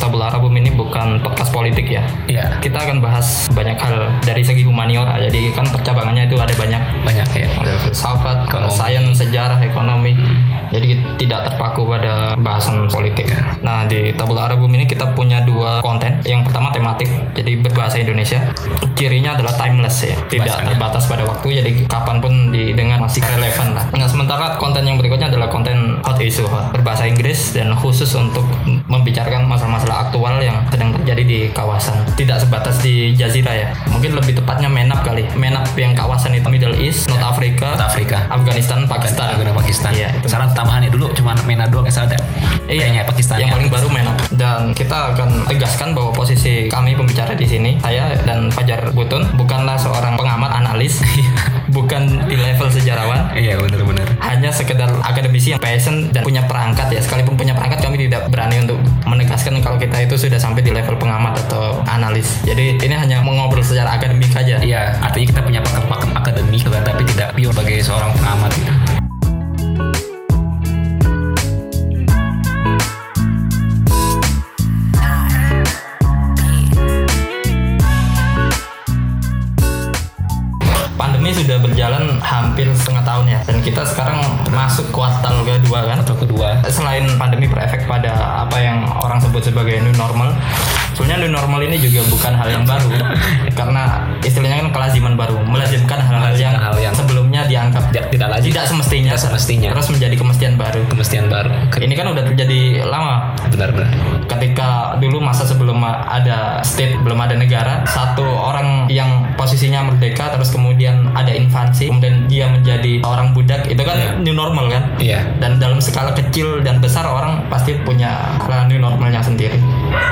podcast Tabula Arabum ini bukan podcast politik ya. Iya. Kita akan bahas banyak hal dari segi humaniora. Jadi kan percabangannya itu ada banyak Banyak ya. ada filsafat, sains, sejarah, ekonomi. Jadi tidak terpaku pada bahasan politik. Nah di Tabula Arabum ini kita punya dua konten. Yang pertama tematik, jadi berbahasa Indonesia. Cirinya adalah timeless ya, tidak Bahasanya. terbatas pada waktu. Jadi kapan pun didengar masih relevan lah. Nah sementara konten yang berikutnya adalah konten hot issue berbahasa Inggris dan khusus untuk membicarakan masalah-masalah aktual yang sedang terjadi di kawasan. Tidak sebatas di Jazirah ya. Mungkin lebih tepatnya menap kali. Menap yang kawasan itu Middle East, North Africa, Afrika. Afghanistan, Pakistan. Negara Pakistan. Iya, itu. Saran tambahannya dulu cuma MENA doang yang ada. Iya, Kayaknya Pakistan. yang ya. paling baru Menap. Dan kita akan tegaskan bahwa posisi kami pembicara di sini, saya dan Fajar Butun bukanlah seorang pengamat analis, bukan di level sejarawan, Iya benar-benar. hanya sekedar akademisi yang passion dan punya perangkat ya. Sekalipun punya perangkat kami tidak berani untuk menegaskan kalau kita itu sudah sampai di level pengamat atau analis. Jadi ini hanya mengobrol secara akademik saja. Iya, artinya kita punya pakem-pakem akademik tapi tidak pure sebagai seorang pengamat gitu. Berjalan hampir setengah tahun ya, dan kita sekarang masuk kuartal kedua kan. Atau kedua, selain pandemi berefek pada apa yang orang sebut sebagai new normal, sebenarnya new normal ini juga bukan hal yang baru. Karena istilahnya kan kelaziman baru, melazimkan hal-hal yang, hal yang sebelumnya dianggap tidak, tidak lagi tidak semestinya, Tidak semestinya. terus menjadi kemestian baru. kemestian baru. Ini kan udah terjadi lama. Benar-benar. Ketika dulu masa sebelum ada state, belum ada negara, satu orang yang posisinya merdeka terus kemudian ada invasi, kemudian dia menjadi orang budak, itu kan Iya. new normal kan? Iya. dan dalam skala kecil dan besar orang pasti punya new normalnya sendiri.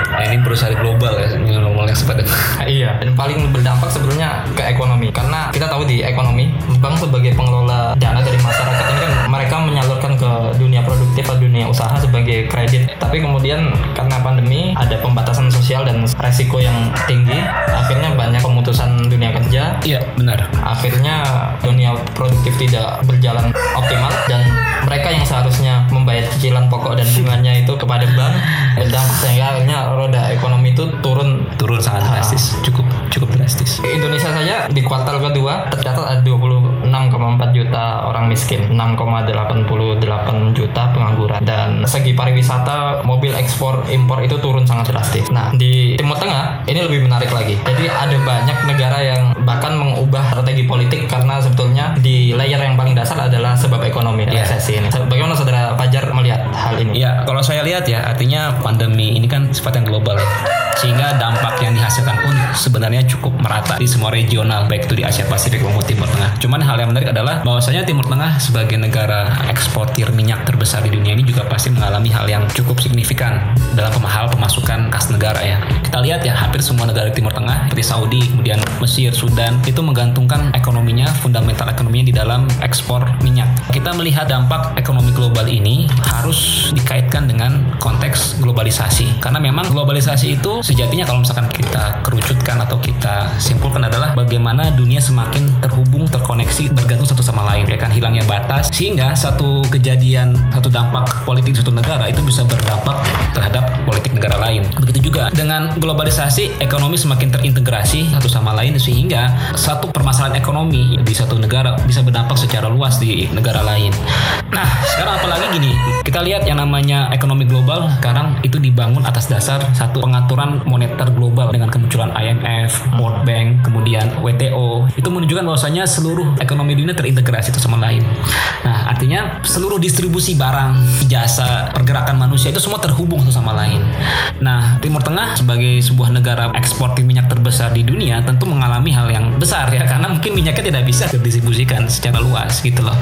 Nah, ini perusahaan global ya, new normal yang seperti iya. Dan paling berdampak sebenarnya ke ekonomi karena kita tahu di ekonomi bank sebagai pengelola dana dari masyarakat ini kan mereka menyalurkan ke dunia produktif atau dunia usaha sebagai kredit. Tapi kemudian karena pandemi ada pembatasan sosial dan resiko yang tinggi, akhirnya banyak pemutusan dunia kerja Iya, benar. akhirnya dunia produktif tidak berjalan optimal dan mereka yang seharusnya membayar cicilan pokok dan bunganya itu kepada bank berdampak sehingga akhirnya roda ekonomi itu turun Turun sangat drastis, cukup cukup drastis. Indonesia saja di kuartal kedua tercatat ada 26,4 juta orang miskin, 6,88 juta pengangguran dan segi pariwisata mobil ekspor impor itu turun sangat drastis. Nah di Timur Tengah ini lebih menarik lagi. Jadi ada banyak negara yang bahkan mengubah strategi politik karena sebetulnya di layer yang paling dasar adalah sebab ekonomi Iya. resesi ini. Bagaimana saudara Fajar melihat hal ini? Ya, kalau saya lihat ya, artinya pandemi ini kan sifat yang global ya. Sehingga dampak yang dihasilkan pun sebenarnya cukup merata di semua regional, baik itu di Asia Pasifik maupun Timur Tengah. Cuman hal yang menarik adalah bahwasanya Timur Tengah sebagai negara eksportir minyak terbesar di dunia ini juga pasti mengalami hal yang cukup signifikan dalam pemahal pemasukan kas negara ya. Kita lihat ya, hampir semua negara Timur Tengah seperti Saudi, kemudian Mesir, Sudan itu menggantungkan ekonominya, fundamental ekonominya di dalam ekspor minyak. Kita melihat dampak ekonomi global ini harus dikaitkan dengan konteks globalisasi. Karena memang globalisasi itu sejatinya kalau misalkan kita kerucutkan atau kita simpulkan adalah bagaimana dunia semakin terhubung, terkoneksi, bergantung satu sama lain. Ya kan hilangnya batas sehingga satu kejadian, satu dampak politik di suatu negara itu bisa berdampak terhadap politik negara lain. Begitu juga dengan globalisasi, ekonomi semakin terintegrasi satu sama lain sehingga satu permasalahan ekonomi di satu negara bisa berdampak secara luas di negara lain. Nah, sekarang apalagi gini, kita lihat yang namanya ekonomi global sekarang itu dibangun atas dasar satu pengaturan moneter global dengan kemunculan IMF, World Bank, kemudian WTO. Itu menunjukkan bahwasanya seluruh ekonomi dunia terintegrasi satu sama lain. Nah, artinya seluruh distribusi barang, jasa, pergerakan manusia itu semua terhubung satu sama lain. Nah, Timur Tengah sebagai sebuah negara eksportir minyak terbesar di dunia tentu mengalami hal yang besar ya karena mungkin minyaknya tidak bisa didistribusikan secara luas gitu loh.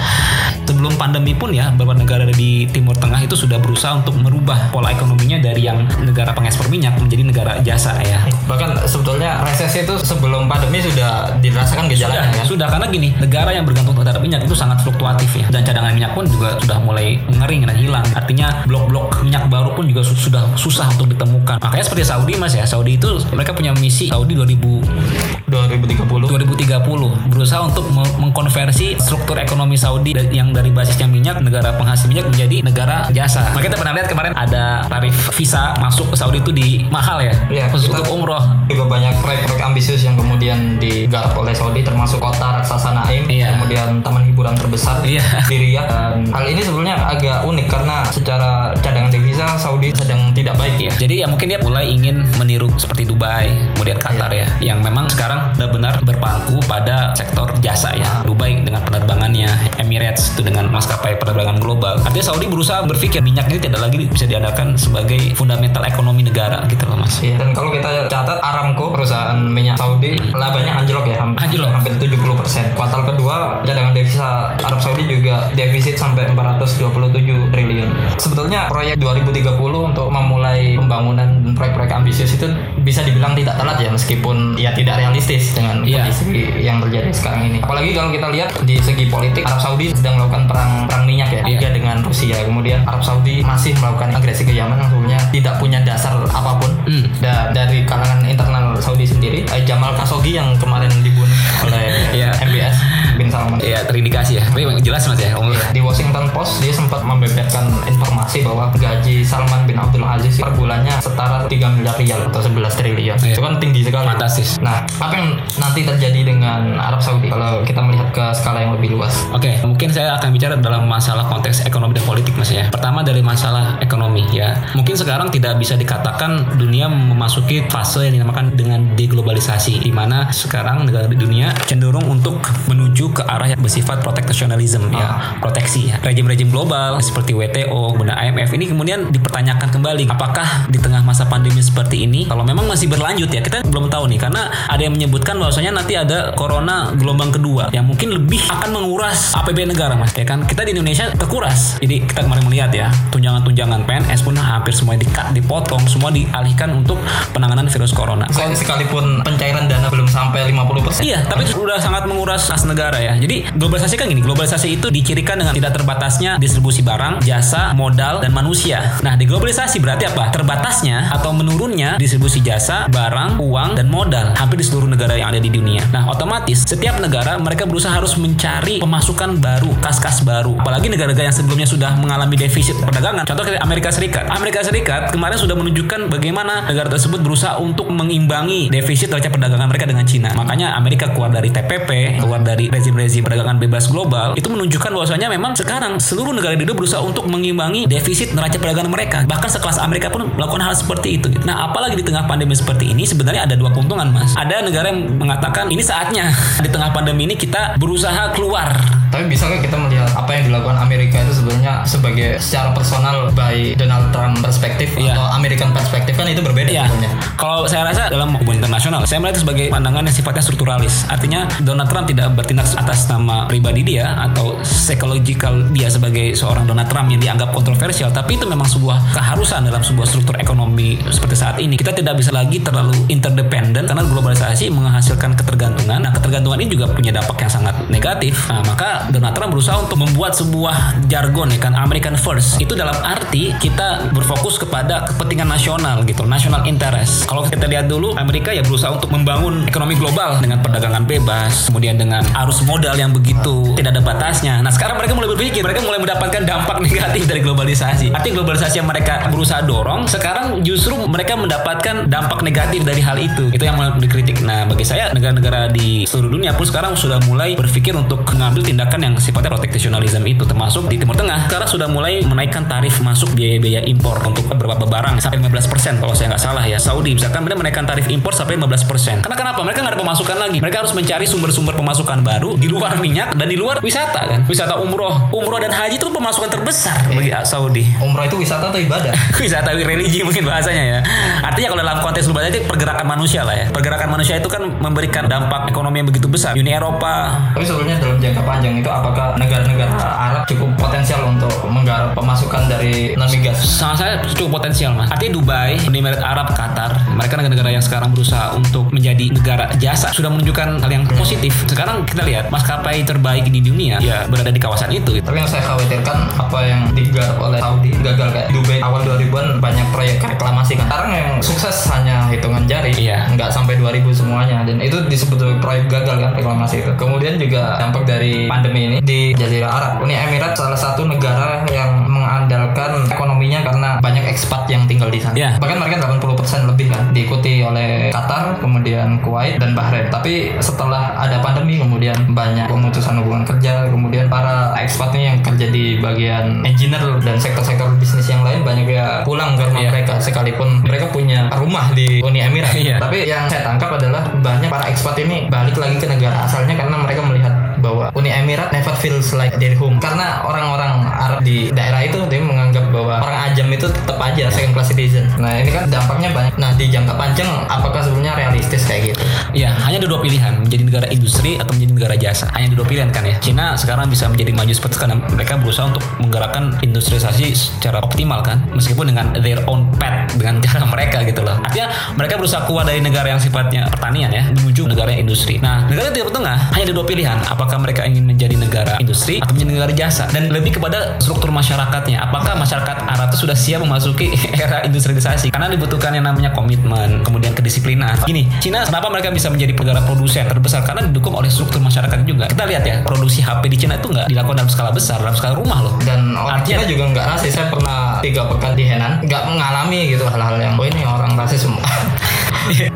Sebelum pandemi pun ya beberapa negara di Timur Tengah itu sudah berusaha untuk merubah pola ekonominya dari yang negara pengekspor minyak menjadi negara jasa ya. Bahkan sebetulnya resesi itu sebelum pandemi sudah dirasakan gejalanya Sudah, kan? sudah karena gini, negara yang bergantung terhadap minyak itu sangat fluktuatif ya. Dan cadangan minyak pun juga sudah mulai mengering dan hilang. Artinya blok-blok minyak baru pun juga su- sudah susah untuk ditemukan. Makanya seperti Saudi Mas ya. Saudi itu mereka punya misi Saudi 2000 2030 2030 berusaha untuk me- mengkonversi struktur ekonomi Saudi yang dari basisnya minyak negara penghasil minyak menjadi negara jasa. Makanya kita pernah lihat kemarin ada tarif visa masuk ke Saudi itu di mahal ya, Iya, khusus untuk umroh. juga banyak proyek-proyek ambisius yang kemudian digarap oleh Saudi termasuk kota raksasa Naim Iya. kemudian taman hiburan terbesar Iya. di Riyadh hal ini sebenarnya agak unik karena secara cadangan devisa Saudi sedang tidak baik ya Jadi ya mungkin dia mulai ingin meniru seperti Dubai, kemudian Qatar ya, yang memang sekarang benar-benar berpangku pada sektor jasa ya. Dubai dengan penerbangannya, Emirates itu dengan maskapai penerbangan global. Artinya Saudi berusaha berpikir minyak ini tidak lagi bisa diandalkan sebagai fundamental ekonomi negara gitu loh mas. Iya, dan kalau kita catat Aramco perusahaan minyak Saudi labanya anjlok ya hampir, Anjlok. hampir 70% kuartal kedua cadangan devisa Arab Saudi juga defisit sampai 427 triliun sebetulnya proyek 2030 untuk memulai pembangunan dan proyek-proyek ambisius itu bisa dibilang tidak telat ya meskipun ya tidak realistis dengan Iya. kondisi yang terjadi sekarang ini apalagi kalau kita lihat di segi politik Arab Saudi sedang melakukan perang perang minyak ya Iya. dia dengan Rusia kemudian Arab Saudi masih melakukan agresi ke Yaman yang sebenarnya tidak punya dasar apa pun Hmm. Da- dari kalangan internal Saudi sendiri eh, Jamal Khashoggi yang kemarin dibunuh oleh Iya. MBS bin Salman Ya terindikasi ya, tapi memang jelas mas ya. Om. di Washington Post dia sempat membeberkan informasi bahwa gaji Salman bin Abdul Aziz per bulannya setara 3 miliar rial atau 11 triliun Iya. itu kan tinggi sekali Fantastis. nah apa yang nanti terjadi dengan Arab Saudi kalau kita melihat ke skala yang lebih luas Oke, mungkin saya akan bicara dalam masalah konteks ekonomi dan politik mas ya. Pertama dari masalah ekonomi ya. Mungkin sekarang tidak bisa dikatakan dunia memasuki fase yang dinamakan dengan deglobalisasi, di mana sekarang negara di dunia cenderung untuk menuju ke arah yang bersifat protectionism ya, proteksi. ya. Rejim-rejim global seperti WTO, kemudian IMF ini kemudian dipertanyakan kembali, apakah di tengah masa pandemi seperti ini, kalau memang masih berlanjut ya, kita belum tahu nih, karena ada yang menyebutkan bahwasanya nanti ada corona gelombang kedua yang mungkin lebih akan menguras APBN negara mas. Ya kan? Kita di Indonesia terkuras. Jadi kita kemarin melihat ya tunjangan-tunjangan PNS pun hampir semua dikat dipotong semua dialihkan untuk penanganan virus corona Sek- sekalipun pencairan dana belum sampai 50% Iya, tapi sudah sangat menguras kas negara ya. Jadi globalisasi kan gini, globalisasi itu dicirikan dengan tidak terbatasnya distribusi barang, jasa, modal, dan manusia. Nah, deglobalisasi berarti apa? Terbatasnya atau menurunnya distribusi jasa, barang, uang, dan modal hampir di seluruh negara yang ada di dunia. Nah, otomatis setiap negara mereka berusaha harus mencari pemasukan baru, kas-kas baru. Apalagi negara-negara yang sebelumnya sudah mengalami defisit perdagangan. Contoh Amerika Serikat. Amerika Serikat kemarin sudah menunjukkan bagaimana negara tersebut berusaha untuk mengimbangi defisit neraca perdagangan mereka dengan Cina. Makanya Amerika keluar dari TPP, keluar dari rezim-rezim perdagangan bebas global, itu menunjukkan bahwasanya memang sekarang seluruh negara di dunia berusaha untuk mengimbangi defisit neraca perdagangan mereka. Bahkan sekelas Amerika pun melakukan hal seperti itu. Nah, apalagi di tengah pandemi seperti ini sebenarnya ada dua keuntungan, Mas. Ada negara yang mengatakan ini saatnya di tengah pandemi ini kita berusaha keluar Tapi bisa nggak kita melihat apa yang dilakukan Amerika itu sebenarnya sebagai secara personal by Donald Trump perspektif Iya. atau American perspektif kan itu berbeda Iya. sebenarnya. Kalau saya rasa dalam hubungan internasional, saya melihat itu sebagai pandangan yang sifatnya strukturalis. Artinya Donald Trump tidak bertindak atas nama pribadi dia atau psychological dia sebagai seorang Donald Trump yang dianggap kontroversial, tapi itu memang sebuah keharusan dalam sebuah struktur ekonomi seperti saat ini. Kita tidak bisa lagi terlalu interdependen karena globalisasi menghasilkan ketergantungan. Nah, ketergantungan ini juga punya dampak yang sangat negatif. Nah, maka Donald Trump berusaha untuk membuat sebuah jargon ya kan American First. Itu dalam arti kita berfokus kepada kepentingan nasional gitu, national interest. Kalau kita lihat dulu Amerika ya berusaha untuk membangun ekonomi global dengan perdagangan bebas, kemudian dengan arus modal yang begitu tidak ada batasnya. Nah, sekarang mereka mulai berpikir, mereka mulai mendapatkan dampak negatif dari globalisasi. Artinya globalisasi yang mereka berusaha dorong, sekarang justru mereka mendapatkan dampak negatif dari hal itu. Itu yang dikritik. Nah, bagi saya negara-negara di seluruh dunia pun sekarang sudah mulai berpikir untuk mengambil tindakan yang sifatnya proteksionisme itu termasuk di Timur Tengah. Sekarang sudah mulai menaikkan tarif masuk biaya-biaya impor untuk beberapa barang sampai 15% kalau saya nggak salah ya. Saudi misalkan benar menaikkan tarif impor sampai 15%. Karena kenapa? Mereka nggak ada pemasukan lagi. Mereka harus mencari sumber-sumber pemasukan baru di luar minyak dan di luar wisata kan. Wisata umroh, umroh dan haji itu pemasukan terbesar bagi Saudi. Umroh itu wisata wisata atau ibadah? wisata religi mungkin bahasanya ya. Artinya kalau dalam konteks global itu pergerakan manusia lah ya. Pergerakan manusia itu kan memberikan dampak ekonomi yang begitu besar. Uni Eropa. Tapi sebelumnya dalam jangka panjang itu apakah negara-negara Arab cukup potensial untuk menggarap pemasukan dari non migas? Sama saya cukup potensial mas. Artinya Dubai, Uni Emirat Arab, Qatar, mereka negara-negara yang sekarang berusaha untuk menjadi negara jasa sudah menunjukkan hal yang positif. Sekarang kita lihat maskapai terbaik di dunia ya berada di kawasan itu. Gitu. Tapi yang saya khawatirkan apa yang digarap oleh Saudi gagal kayak Dubai awal 2000-an banyak proyek reklamasi kan. Sekarang yang sukses hanya hitungan jari, Iya. nggak sampai 2000 semuanya dan itu disebut proyek gagal kan reklamasi itu. Kemudian juga dampak dari pandemi ini di Jazirah Arab. Uni Emirat salah satu negara yang mengandalkan ekonominya karena banyak ekspat yang tinggal di sana. Iya. Bahkan mereka 80% lebih kan diikuti oleh Qatar, kemudian Kuwait dan Bahrain. Tapi setelah ada pandemi kemudian banyak pemutusan hubungan kerja, kemudian para ekspat ini yang kerja di bagian engineer dan sektor-sektor bisnis yang lain banyak ya pulang ke rumah Iya. mereka sekalipun mereka punya rumah di Uni Emirat. Iya. Tapi yang saya tangkap adalah banyak para ekspat ini balik lagi ke negara asalnya karena mereka melihat bahwa Uni Emirat never feels like their home karena orang-orang Arab di daerah itu dia menganggap bahwa orang ajam itu tetap aja second class citizen. Nah ini kan dampaknya banyak. Nah di jangka panjang apakah sebenarnya realistis kayak gitu? Ya, hanya ada dua pilihan, menjadi negara industri atau menjadi negara jasa. Hanya ada dua pilihan kan ya. Cina sekarang bisa menjadi maju seperti karena mereka berusaha untuk menggerakkan industrialisasi secara optimal kan, meskipun dengan their own path, dengan cara mereka gitu loh. Artinya mereka berusaha keluar dari negara yang sifatnya pertanian ya, menuju negara yang industri. Nah, negara Timur Tengah hanya ada dua pilihan, apakah mereka ingin menjadi negara industri atau menjadi negara jasa dan lebih kepada struktur masyarakatnya. Apakah masyarakat Arab itu sudah siap memasuki era industrialisasi? Karena dibutuhkan yang namanya komitmen, kemudian kedisiplinan. Gini, Cina kenapa mereka bisa menjadi negara produsen terbesar? Karena didukung oleh struktur masyarakat juga. Kita lihat ya, produksi HP di Cina itu nggak dilakukan dalam skala besar, dalam skala rumah loh. Dan orang Artinya- Cina juga nggak rasis. Saya pernah tiga pekan di Henan, nggak mengalami gitu hal-hal yang oh ini orang rasis semua.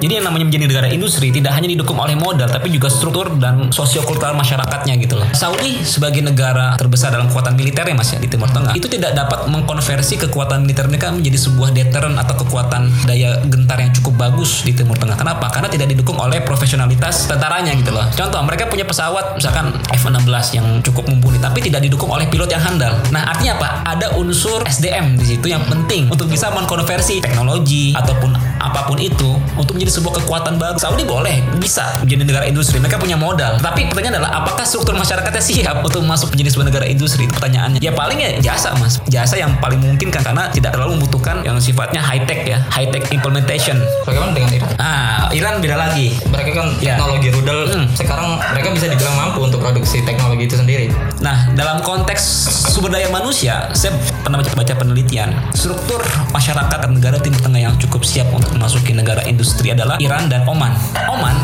Jadi yang namanya menjadi negara industri tidak hanya didukung oleh modal tapi juga struktur dan sosiokultural masyarakatnya gitu loh. Saudi sebagai negara terbesar dalam kekuatan militer ya Mas ya di Timur Tengah itu tidak dapat mengkonversi kekuatan militer mereka menjadi sebuah deterrent atau kekuatan daya gentar yang cukup bagus di Timur Tengah. Kenapa? Karena tidak didukung oleh profesionalitas tentaranya gitu loh. Contoh mereka punya pesawat misalkan F-16 yang cukup mumpuni tapi tidak didukung oleh pilot yang handal. Nah, artinya apa? Ada unsur SDM di situ yang penting untuk bisa mengkonversi teknologi ataupun apa pun itu untuk menjadi sebuah kekuatan baru. Saudi boleh bisa menjadi negara industri. Mereka punya modal. Tapi pertanyaannya adalah apakah struktur masyarakatnya siap untuk masuk menjadi sebuah negara industri? Itu pertanyaannya. Ya paling ya jasa, Mas. Jasa yang paling mungkin kan karena tidak terlalu membutuhkan yang sifatnya high tech ya, high tech implementation. Bagaimana dengan Iran? Ah, Iran beda lagi. Mereka kan Ya. teknologi rudal. Hmm. Sekarang mereka bisa dibilang mampu untuk produksi teknologi itu sendiri. Nah, dalam konteks sumber daya manusia, saya pernah baca, baca penelitian. Struktur masyarakat dan negara Timur Tengah yang cukup siap untuk memasuki negara industri adalah Iran dan Oman. Oman,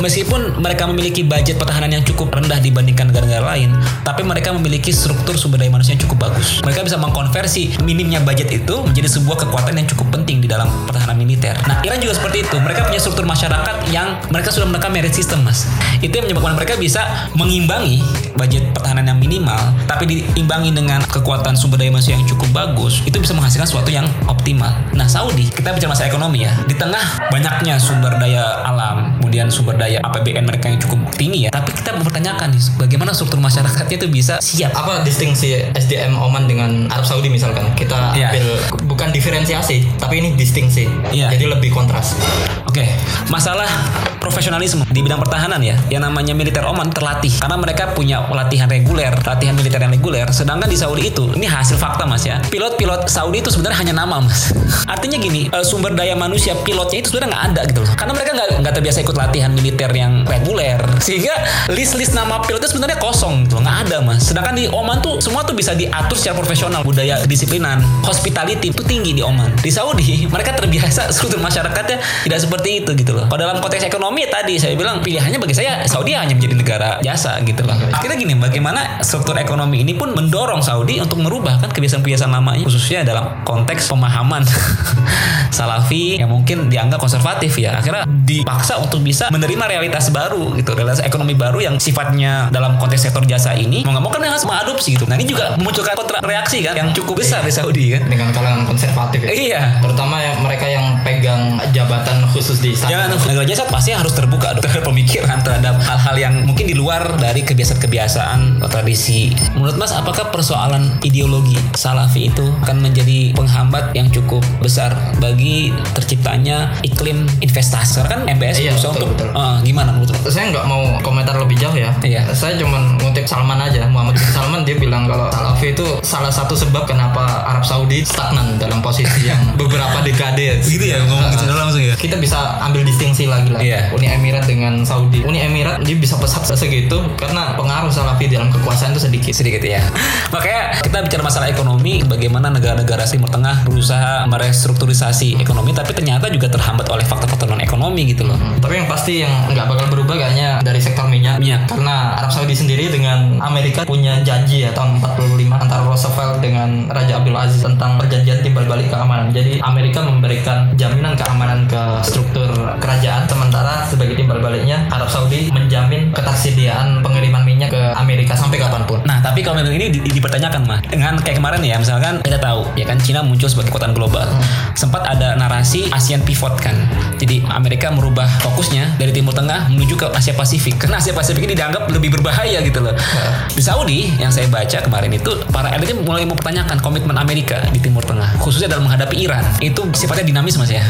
meskipun mereka memiliki budget pertahanan yang cukup rendah dibandingkan negara-negara lain, tapi mereka memiliki struktur sumber daya manusia yang cukup bagus. Mereka bisa mengkonversi minimnya budget itu menjadi sebuah kekuatan yang cukup penting di dalam pertahanan militer. Nah, Iran juga seperti itu. Mereka punya struktur masyarakat yang mereka sudah menekan merit system, Mas. Itu yang menyebabkan mereka bisa mengimbangi budget pertahanan yang minimal, tapi diimbangi dengan kekuatan sumber daya manusia yang cukup bagus, itu bisa menghasilkan sesuatu yang optimal. Nah, Saudi, kita bicara masalah ekonomi ya. Di tengah banyaknya sumber daya alam, kemudian sumber daya APBN mereka yang cukup tinggi ya, tapi kita mempertanyakan nih, bagaimana struktur masyarakatnya itu bisa siap Apa distingsi SDM Oman dengan Arab Saudi misalkan? Kita Iya. ambil bukan diferensiasi, tapi ini distingsi. Iya. Jadi lebih kontras. Oke, masalah profesionalisme di bidang pertahanan ya, yang namanya militer Oman terlatih karena mereka punya latihan reguler, latihan militer yang reguler. Sedangkan di Saudi itu, ini hasil fakta mas ya, pilot-pilot Saudi itu sebenarnya hanya nama mas. Artinya gini, eh, sumber daya manusia pilotnya itu sebenarnya nggak ada gitu loh, karena mereka nggak nggak terbiasa ikut latihan militer yang reguler, sehingga list-list nama pilotnya sebenarnya kosong gitu, nggak ada mas. Sedangkan di Oman tuh semua tuh bisa diatur secara profesional, budaya kedisiplinan, hospitality itu tinggi di Oman. Di Saudi mereka terbiasa struktur masyarakatnya tidak seperti itu gitu loh. Kalau dalam konteks ekonomi tadi saya bilang pilihannya bagi saya Saudi hanya menjadi negara jasa gitu loh. Akhirnya gini, bagaimana struktur ekonomi ini pun mendorong Saudi untuk merubah kan kebiasaan-kebiasaan lamanya khususnya dalam konteks pemahaman Salafi yang mungkin dianggap konservatif ya. Akhirnya dipaksa untuk bisa menerima realitas baru gitu, realitas ekonomi baru yang sifatnya dalam konteks sektor jasa ini mau nggak mau kan harus mengadopsi gitu. Nah ini juga memunculkan kontra reaksi kan yang cukup besar di Saudi kan. Dengan kalangan konservatif ya. Iya. Terutama yang mereka yang pegang jabatan khusus di istana. Jangan negara jasa pasti harus terbuka dong terhadap pemikiran terhadap hal-hal yang mungkin di luar dari kebiasaan-kebiasaan atau tradisi. Menurut Mas, apakah persoalan ideologi Salafi itu akan menjadi penghambat yang cukup besar bagi terciptanya iklim investasi? Kan MBS Iya, betul, untuk betul. Eh, gimana menurut Mas? saya nggak mau komentar lebih jauh ya. Iya. Saya cuma ngutip Salman aja, Muhammad bin Salman dia bilang kalau Salafi itu salah satu sebab kenapa Arab Saudi stagnan dalam posisi yang beberapa dekade. Gitu ya, ngomong gitu langsung ya. Kita bisa ambil distingsi lagi lah. Iya. Uni Emirat dengan Saudi. Uni Emirat dia bisa pesat segitu karena pengaruh Salafi dalam kekuasaan itu sedikit. sedikit ya. Makanya kita bicara masalah ekonomi, bagaimana negara-negara Timur Tengah berusaha merestrukturisasi ekonomi, tapi ternyata juga terhambat oleh faktor-faktor non ekonomi gitu loh. Tapi yang pasti yang nggak bakal berubah kayaknya dari sektor minyak. Minyak. Karena Arab Saudi sendiri dengan Amerika punya janji ya tahun 45 antara Roosevelt dengan Raja Abdul Aziz tentang perjanjian timbal balik keamanan. Jadi Amerika memberikan jaminan keamanan ke struktur kerajaan sementara sebagai timbal baliknya Arab Saudi menjamin ketersediaan pengiriman minyak ke Amerika sampai kapan pun. Nah, tapi kalau memang ini di- dipertanyakan mah dengan kayak kemarin ya, misalkan kita tahu ya kan Cina muncul sebagai kekuatan global. Sempat ada narasi ASEAN pivot kan. Jadi Amerika merubah fokusnya dari Timur Tengah menuju ke Asia Pasifik. Karena Asia Pasifik ini dianggap lebih berbahaya gitu loh. Di Saudi yang saya baca kemarin itu para elitnya mulai mempertanyakan komitmen Amerika di Timur Tengah, khususnya dalam menghadapi Iran. Itu sifatnya dinamis Mas ya.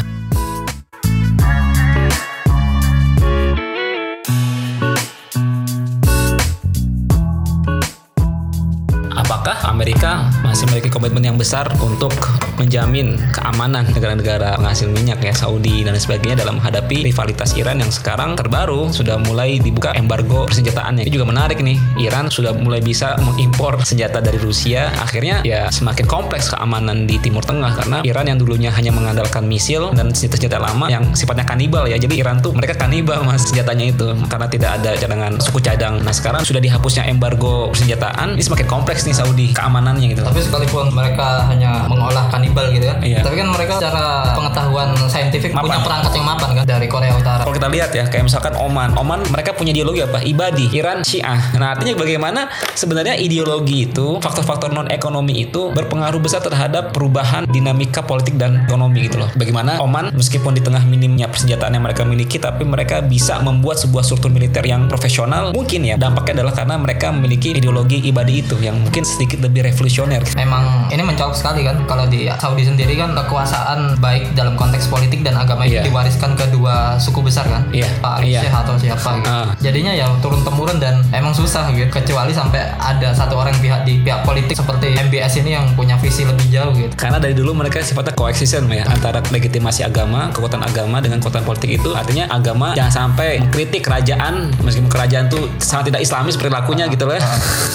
Apakah Amerika masih memiliki komitmen yang besar untuk menjamin keamanan negara-negara penghasil minyak ya Saudi dan sebagainya dalam menghadapi rivalitas Iran yang sekarang terbaru sudah mulai dibuka embargo persenjataannya. Ini juga menarik nih. Iran sudah mulai bisa mengimpor senjata dari Rusia. Akhirnya ya semakin kompleks keamanan di Timur Tengah karena Iran yang dulunya hanya mengandalkan misil dan senjata-senjata lama yang sifatnya kanibal ya. Jadi Iran tuh mereka kanibal mas senjatanya itu karena tidak ada cadangan suku cadang. Nah sekarang sudah dihapusnya embargo persenjataan ini semakin kompleks nih Saudi keamanannya gitu. Tapi sekalipun mereka hanya mengolah gitu kan. Iya. Tapi kan mereka secara pengetahuan saintifik Mapan. punya perangkat yang mapan kan dari Korea Utara. Kalau kita lihat ya, kayak misalkan Oman, Oman mereka punya ideologi apa? Ibadi, Iran Syiah. Nah, artinya bagaimana sebenarnya ideologi itu, faktor-faktor non ekonomi itu berpengaruh besar terhadap perubahan dinamika politik dan ekonomi gitu loh. Bagaimana Oman meskipun di tengah minimnya persenjataan yang mereka miliki, tapi mereka bisa membuat sebuah struktur militer yang profesional. Mungkin ya dampaknya adalah karena mereka memiliki ideologi ibadi itu yang mungkin sedikit lebih revolusioner. Memang ini mencolok sekali kan kalau di Saudi sendiri kan kekuasaan baik dalam konteks politik dan agama Iya. itu diwariskan kedua suku besar kan Iya, Pak iya. Syekh atau siapa gitu. Ah. Jadinya ya turun temurun dan emang susah gitu kecuali sampai ada satu orang pihak di pihak politik seperti MBS ini yang punya visi lebih jauh gitu. Karena dari dulu mereka sifatnya coexisten ya antara legitimasi agama, kekuatan agama dengan kekuatan politik itu artinya agama jangan sampai mengkritik kerajaan meskipun kerajaan tuh sangat tidak islamis perilakunya gitu loh. ya.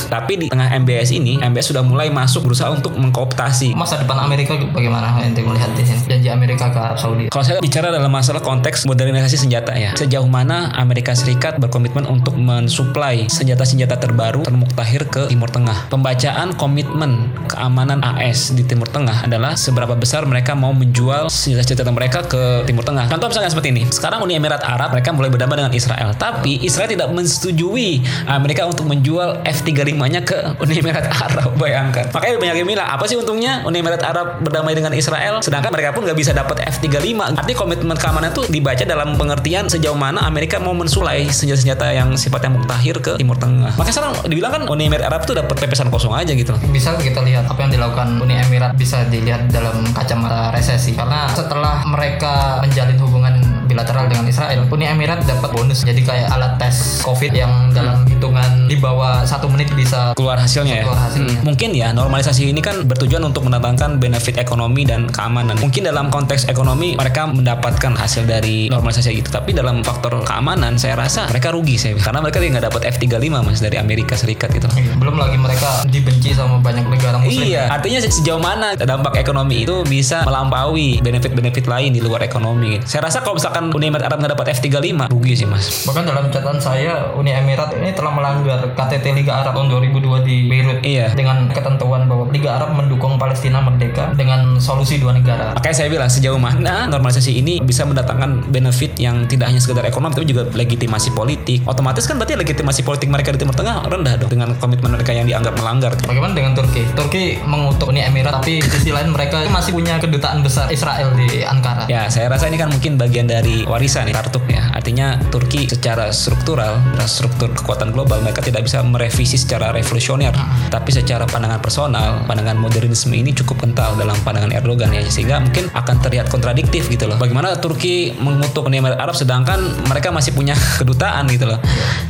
Tapi di tengah MBS ini, MBS sudah mulai masuk berusaha untuk mengkooptasi. Masa depan Amerika bagaimana ente melihat di janji Amerika ke Arab Saudi? Kalau saya bicara dalam masalah konteks modernisasi senjata ya, sejauh mana Amerika Serikat berkomitmen untuk mensuplai senjata-senjata terbaru termuktahir ke Timur Tengah. Pembacaan komitmen keamanan AS di Timur Tengah adalah seberapa besar mereka mau menjual senjata-senjata mereka ke Timur Tengah. Contoh misalnya seperti ini. Sekarang Uni Emirat Arab mereka mulai berdamai dengan Israel, tapi Israel tidak menyetujui Amerika untuk menjual F-35-nya ke Uni Emirat Arab. Bayangkan. Makanya banyak yang bilang, apa sih untungnya Uni Emirat Arab berdamai dengan Israel, sedangkan mereka pun nggak bisa dapat F-35. Artinya komitmen keamanan itu dibaca dalam pengertian sejauh mana Amerika mau mensulai senjata-senjata yang sifatnya muktahir ke Timur Tengah. Makanya sekarang dibilang kan Uni Emirat Arab itu dapat pepesan kosong aja gitu. bisa kita lihat apa yang dilakukan Uni Emirat bisa dilihat dalam kacamata resesi karena setelah mereka menjalin hubungan bilateral dengan Israel Uni Emirat dapat bonus jadi kayak alat tes COVID yang dalam hitungan di bawah satu menit bisa keluar hasilnya ya. Keluar hasilnya. Hmm, Mungkin ya normalisasi ini kan bertujuan untuk mendatangkan benefit ekonomi dan keamanan. Mungkin dalam konteks ekonomi mereka mendapatkan hasil dari normalisasi itu, tapi dalam faktor keamanan saya rasa mereka rugi saya karena mereka nggak dapat F35 mas dari Amerika Serikat gitu. Iya, belum lagi mereka dibenci sama banyak negara muslim Iya, artinya se- sejauh mana dampak ekonomi itu bisa melampaui benefit-benefit lain di luar ekonomi. Saya rasa kalau misalkan misalkan Uni Emirat Arab nggak dapat F35 rugi sih mas. Bahkan dalam catatan saya Uni Emirat ini telah melanggar KTT Liga Arab tahun 2002 di Beirut Iya. dengan ketentuan bahwa Liga Arab mendukung Palestina merdeka dengan solusi dua negara. Makanya saya bilang sejauh mana normalisasi ini bisa mendatangkan benefit yang tidak hanya sekedar ekonomi tapi juga legitimasi politik. Otomatis kan berarti legitimasi politik mereka di Timur Tengah rendah dong dengan komitmen mereka yang dianggap melanggar. Bagaimana dengan Turki? Turki mengutuk Uni Emirat tapi di sisi lain mereka masih punya kedutaan besar Israel di Ankara. Ya, saya rasa ini kan mungkin bagian dari warisan ya, Tartuk ya. Artinya Turki secara struktural, struktur kekuatan global mereka tidak bisa merevisi secara revolusioner, tapi secara pandangan personal, pandangan modernisme ini cukup kental dalam pandangan Erdogan ya, sehingga mungkin akan terlihat kontradiktif gitu loh. Bagaimana Turki mengutuk Uni Emirat Arab sedangkan mereka masih punya kedutaan gitu loh.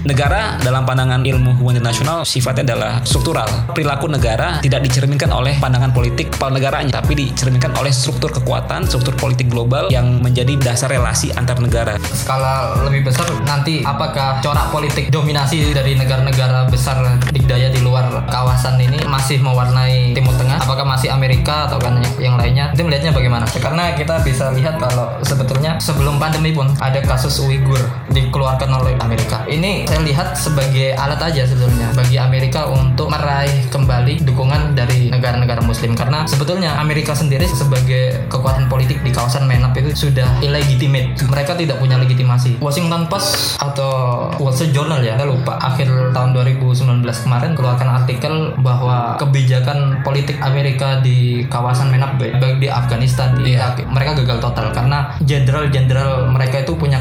Negara dalam pandangan ilmu hubungan internasional sifatnya adalah struktural. Perilaku negara tidak dicerminkan oleh pandangan politik kepala negaranya, tapi dicerminkan oleh struktur kekuatan, struktur politik global yang menjadi dasar relasi antar negara. Skala lebih besar nanti apakah corak politik dominasi dari negara-negara besar dikdaya di luar kawasan ini masih mewarnai Timur Tengah? Apakah masih Amerika atau kan yang lainnya? Itu melihatnya bagaimana? Karena kita bisa lihat kalau sebetulnya sebelum pandemi pun ada kasus Uighur dikeluarkan oleh Amerika. Ini saya lihat sebagai alat aja sebetulnya bagi Amerika untuk meraih kembali dukungan dari negara-negara Muslim karena sebetulnya Amerika sendiri sebagai kekuatan politik di kawasan MENAP itu sudah illegitimate. Mereka tidak punya legitimasi. Washington Post atau Wall Street Journal ya, saya lupa. Akhir tahun 2019 kemarin keluarkan artikel bahwa kebijakan politik Amerika di kawasan MENAP baik di Afghanistan di Irak mereka gagal total karena jenderal-jenderal mereka itu punya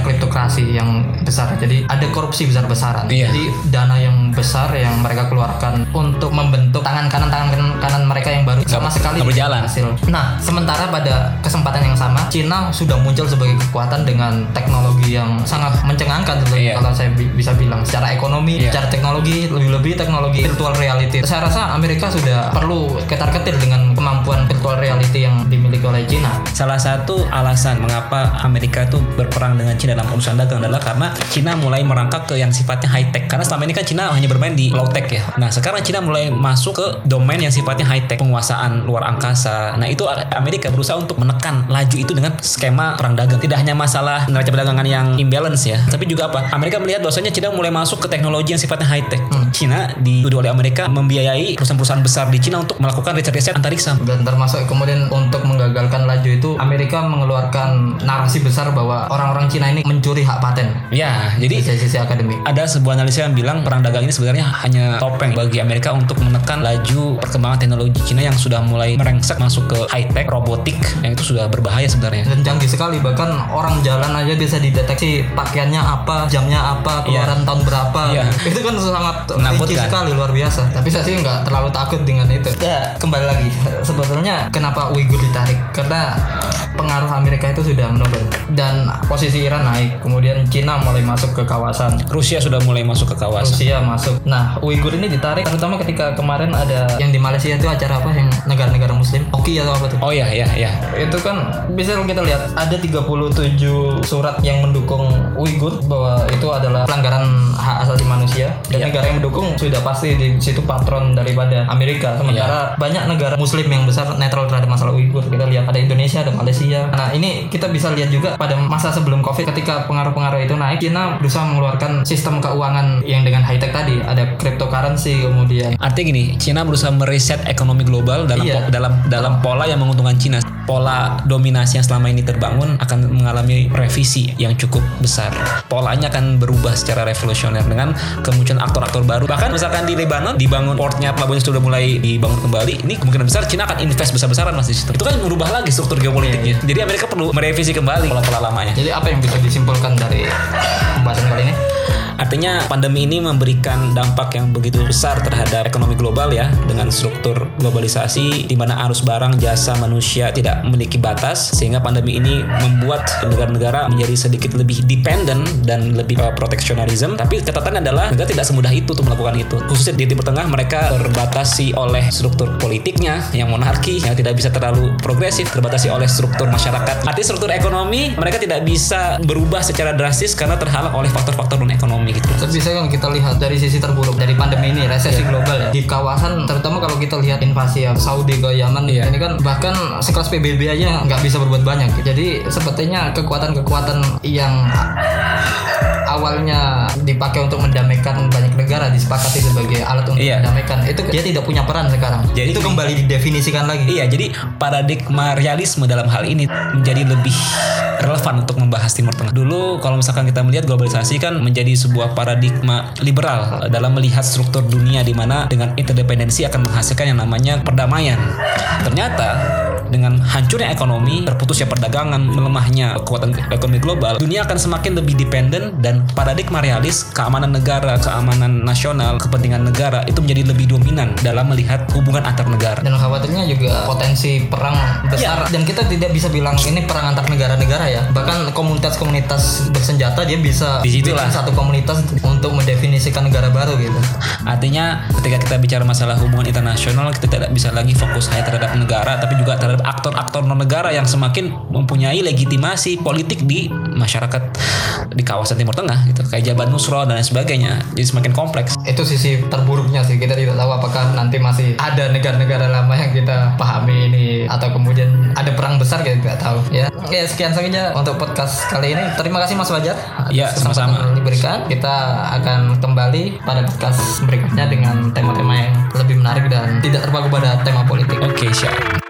kleptokrasi yang besar. Jadi ada korupsi besar-besaran. Iya. Jadi dana yang besar yang mereka keluarkan untuk membentuk tangan kanan tangan kanan, kanan mereka yang baru sama sekali nggak berjalan. hasil. Nah, sementara pada kesempatan yang sama, Cina sudah muncul sebagai kekuatan dengan teknologi yang sangat mencengangkan Iya. kalau saya bi- bisa bilang secara ekonomi, Iya. secara teknologi, lebih-lebih teknologi virtual reality. Saya rasa Amerika sudah perlu ketar-ketir dengan kemampuan virtual reality yang dimiliki oleh Cina. Salah satu alasan mengapa Amerika itu berperang dengan Cina dalam urusan dagang adalah karena Cina mulai merangkak ke yang sifatnya high tech. Karena selama ini kan Cina hanya bermain di low tech ya. Nah sekarang Cina mulai masuk ke domain yang sifatnya high tech, penguasaan luar angkasa. Nah itu Amerika berusaha untuk menekan laju itu dengan skema perang dagang. Tidak hanya masalah neraca perdagangan yang imbalance ya, tapi juga apa? Amerika melihat bahwasanya Cina mulai masuk ke teknologi yang sifatnya high tech. Cina dituduh oleh Amerika membiayai perusahaan-perusahaan besar di Cina untuk melakukan riset-riset antariksa. Dan termasuk kemudian untuk menggagalkan laju itu Amerika mengeluarkan narasi besar bahwa orang-orang Cina ini mencuri hak paten Ya, di jadi sisi akademik. ada sebuah analisa yang bilang perang dagang ini sebenarnya hanya topeng bagi Amerika untuk menekan laju perkembangan teknologi Cina yang sudah mulai merengsek masuk ke high tech robotik yang itu sudah berbahaya sebenarnya. dan canggih sekali bahkan orang jalan aja bisa dideteksi pakaiannya apa jamnya apa keluaran tahun berapa Iya. itu kan sangat Menakutkan. rinci sekali luar biasa tapi saya sih nggak terlalu takut dengan itu ya kembali lagi sebetulnya kenapa Uighur ditarik karena pengaruh Amerika itu sudah menurun dan posisi Iran naik kemudian Cina mulai masuk ke kawasan Rusia sudah mulai masuk ke kawasan. Rusia masuk. Nah, Uighur ini ditarik terutama ketika kemarin ada yang di Malaysia itu acara apa yang negara-negara muslim? Oki atau apa tuh? Oh ya, ya, ya. itu kan bisa kita lihat ada 37 surat yang mendukung Uighur bahwa itu adalah pelanggaran hak asasi manusia dan negara yang mendukung sudah pasti di situ patron daripada Amerika sementara banyak negara muslim yang besar netral terhadap masalah Uighur kita lihat ada Indonesia ada Malaysia nah ini kita bisa lihat juga pada masa sebelum Covid ketika pengaruh-pengaruh itu naik China berusaha mengeluarkan sistem keuangan yang dengan high tech tadi ada cryptocurrency kemudian Artinya gini, Cina berusaha mereset ekonomi global dalam Iya. po- dalam dalam pola yang menguntungkan Cina. Pola dominasi yang selama ini terbangun akan mengalami revisi yang cukup besar. Polanya akan berubah secara revolusioner dengan kemunculan aktor-aktor baru. Bahkan misalkan di Lebanon dibangun portnya pelabuhannya sudah mulai dibangun kembali. Ini kemungkinan besar Cina akan invest besar-besaran mas di situ. Itu kan merubah lagi struktur geopolitiknya. Jadi Amerika perlu merevisi kembali pola-pola lamanya. jadi apa yang bisa disimpulkan dari pembahasan kali ini Artinya pandemi ini memberikan dampak yang begitu besar terhadap ekonomi global ya dengan struktur globalisasi di mana arus barang, jasa, manusia tidak memiliki batas sehingga pandemi ini membuat negara-negara menjadi sedikit lebih dependent dan lebih uh, proteksionisme. Tapi catatannya adalah negara tidak semudah itu untuk melakukan itu. Khususnya di Timur Tengah mereka terbatasi oleh struktur politiknya yang monarki yang tidak bisa terlalu progresif, terbatasi oleh oleh struktur masyarakat. Artinya struktur ekonomi mereka tidak bisa berubah secara drastis karena terhalang oleh faktor-faktor non ekonomi gitu. Terus bisa kan kita lihat dari sisi terburuk dari pandemi ini resesi global ya? Di kawasan terutama kalau kita lihat invasi ya Saudi ke Yaman Iya. ini kan bahkan sekelas PBB aja nggak bisa berbuat banyak. Jadi sepertinya kekuatan-kekuatan yang awalnya dipakai untuk mendamaikan banyak negara disepakati sebagai alat untuk Iya. mendamaikan itu dia tidak punya peran sekarang Jadi itu kembali didefinisikan lagi Iya, jadi paradigma realisme dalam hal ini menjadi lebih relevan untuk membahas Timur Tengah. Dulu kalau misalkan kita melihat globalisasi kan menjadi sebuah paradigma liberal dalam melihat struktur dunia di mana dengan interdependensi akan menghasilkan yang namanya perdamaian. Ternyata dengan hancurnya ekonomi, terputusnya perdagangan, melemahnya kekuatan ekonomi global, dunia akan semakin lebih dependen dan paradigma realis keamanan negara, keamanan nasional, kepentingan negara itu menjadi lebih dominan dalam melihat hubungan antar negara. dan khawatirnya juga potensi perang besar Iya. dan kita tidak bisa bilang ini perang antar negara-negara ya bahkan komunitas-komunitas bersenjata dia bisa Di situlah. bikin satu komunitas untuk mendefinisikan negara baru gitu Artinya ketika kita bicara masalah hubungan internasional kita tidak bisa lagi fokus hanya terhadap negara tapi juga terhadap aktor-aktor non negara yang semakin mempunyai legitimasi politik di masyarakat di kawasan Timur Tengah gitu. Kayak Jabhat Nusra dan lain sebagainya. Jadi semakin kompleks. itu sisi terburuknya sih. Kita tidak tahu apakah nanti masih ada negara-negara lama yang kita pahami ini atau kemudian ada perang besar kita tidak tahu ya. Ya sekian saja untuk podcast kali ini. Terima kasih Mas Wajar Ya, sama-sama. diberikan. Kita akan kembali pada podcast berikutnya dengan tema-tema yang lebih menarik dan tidak terpaku pada tema politik. Oke, siap.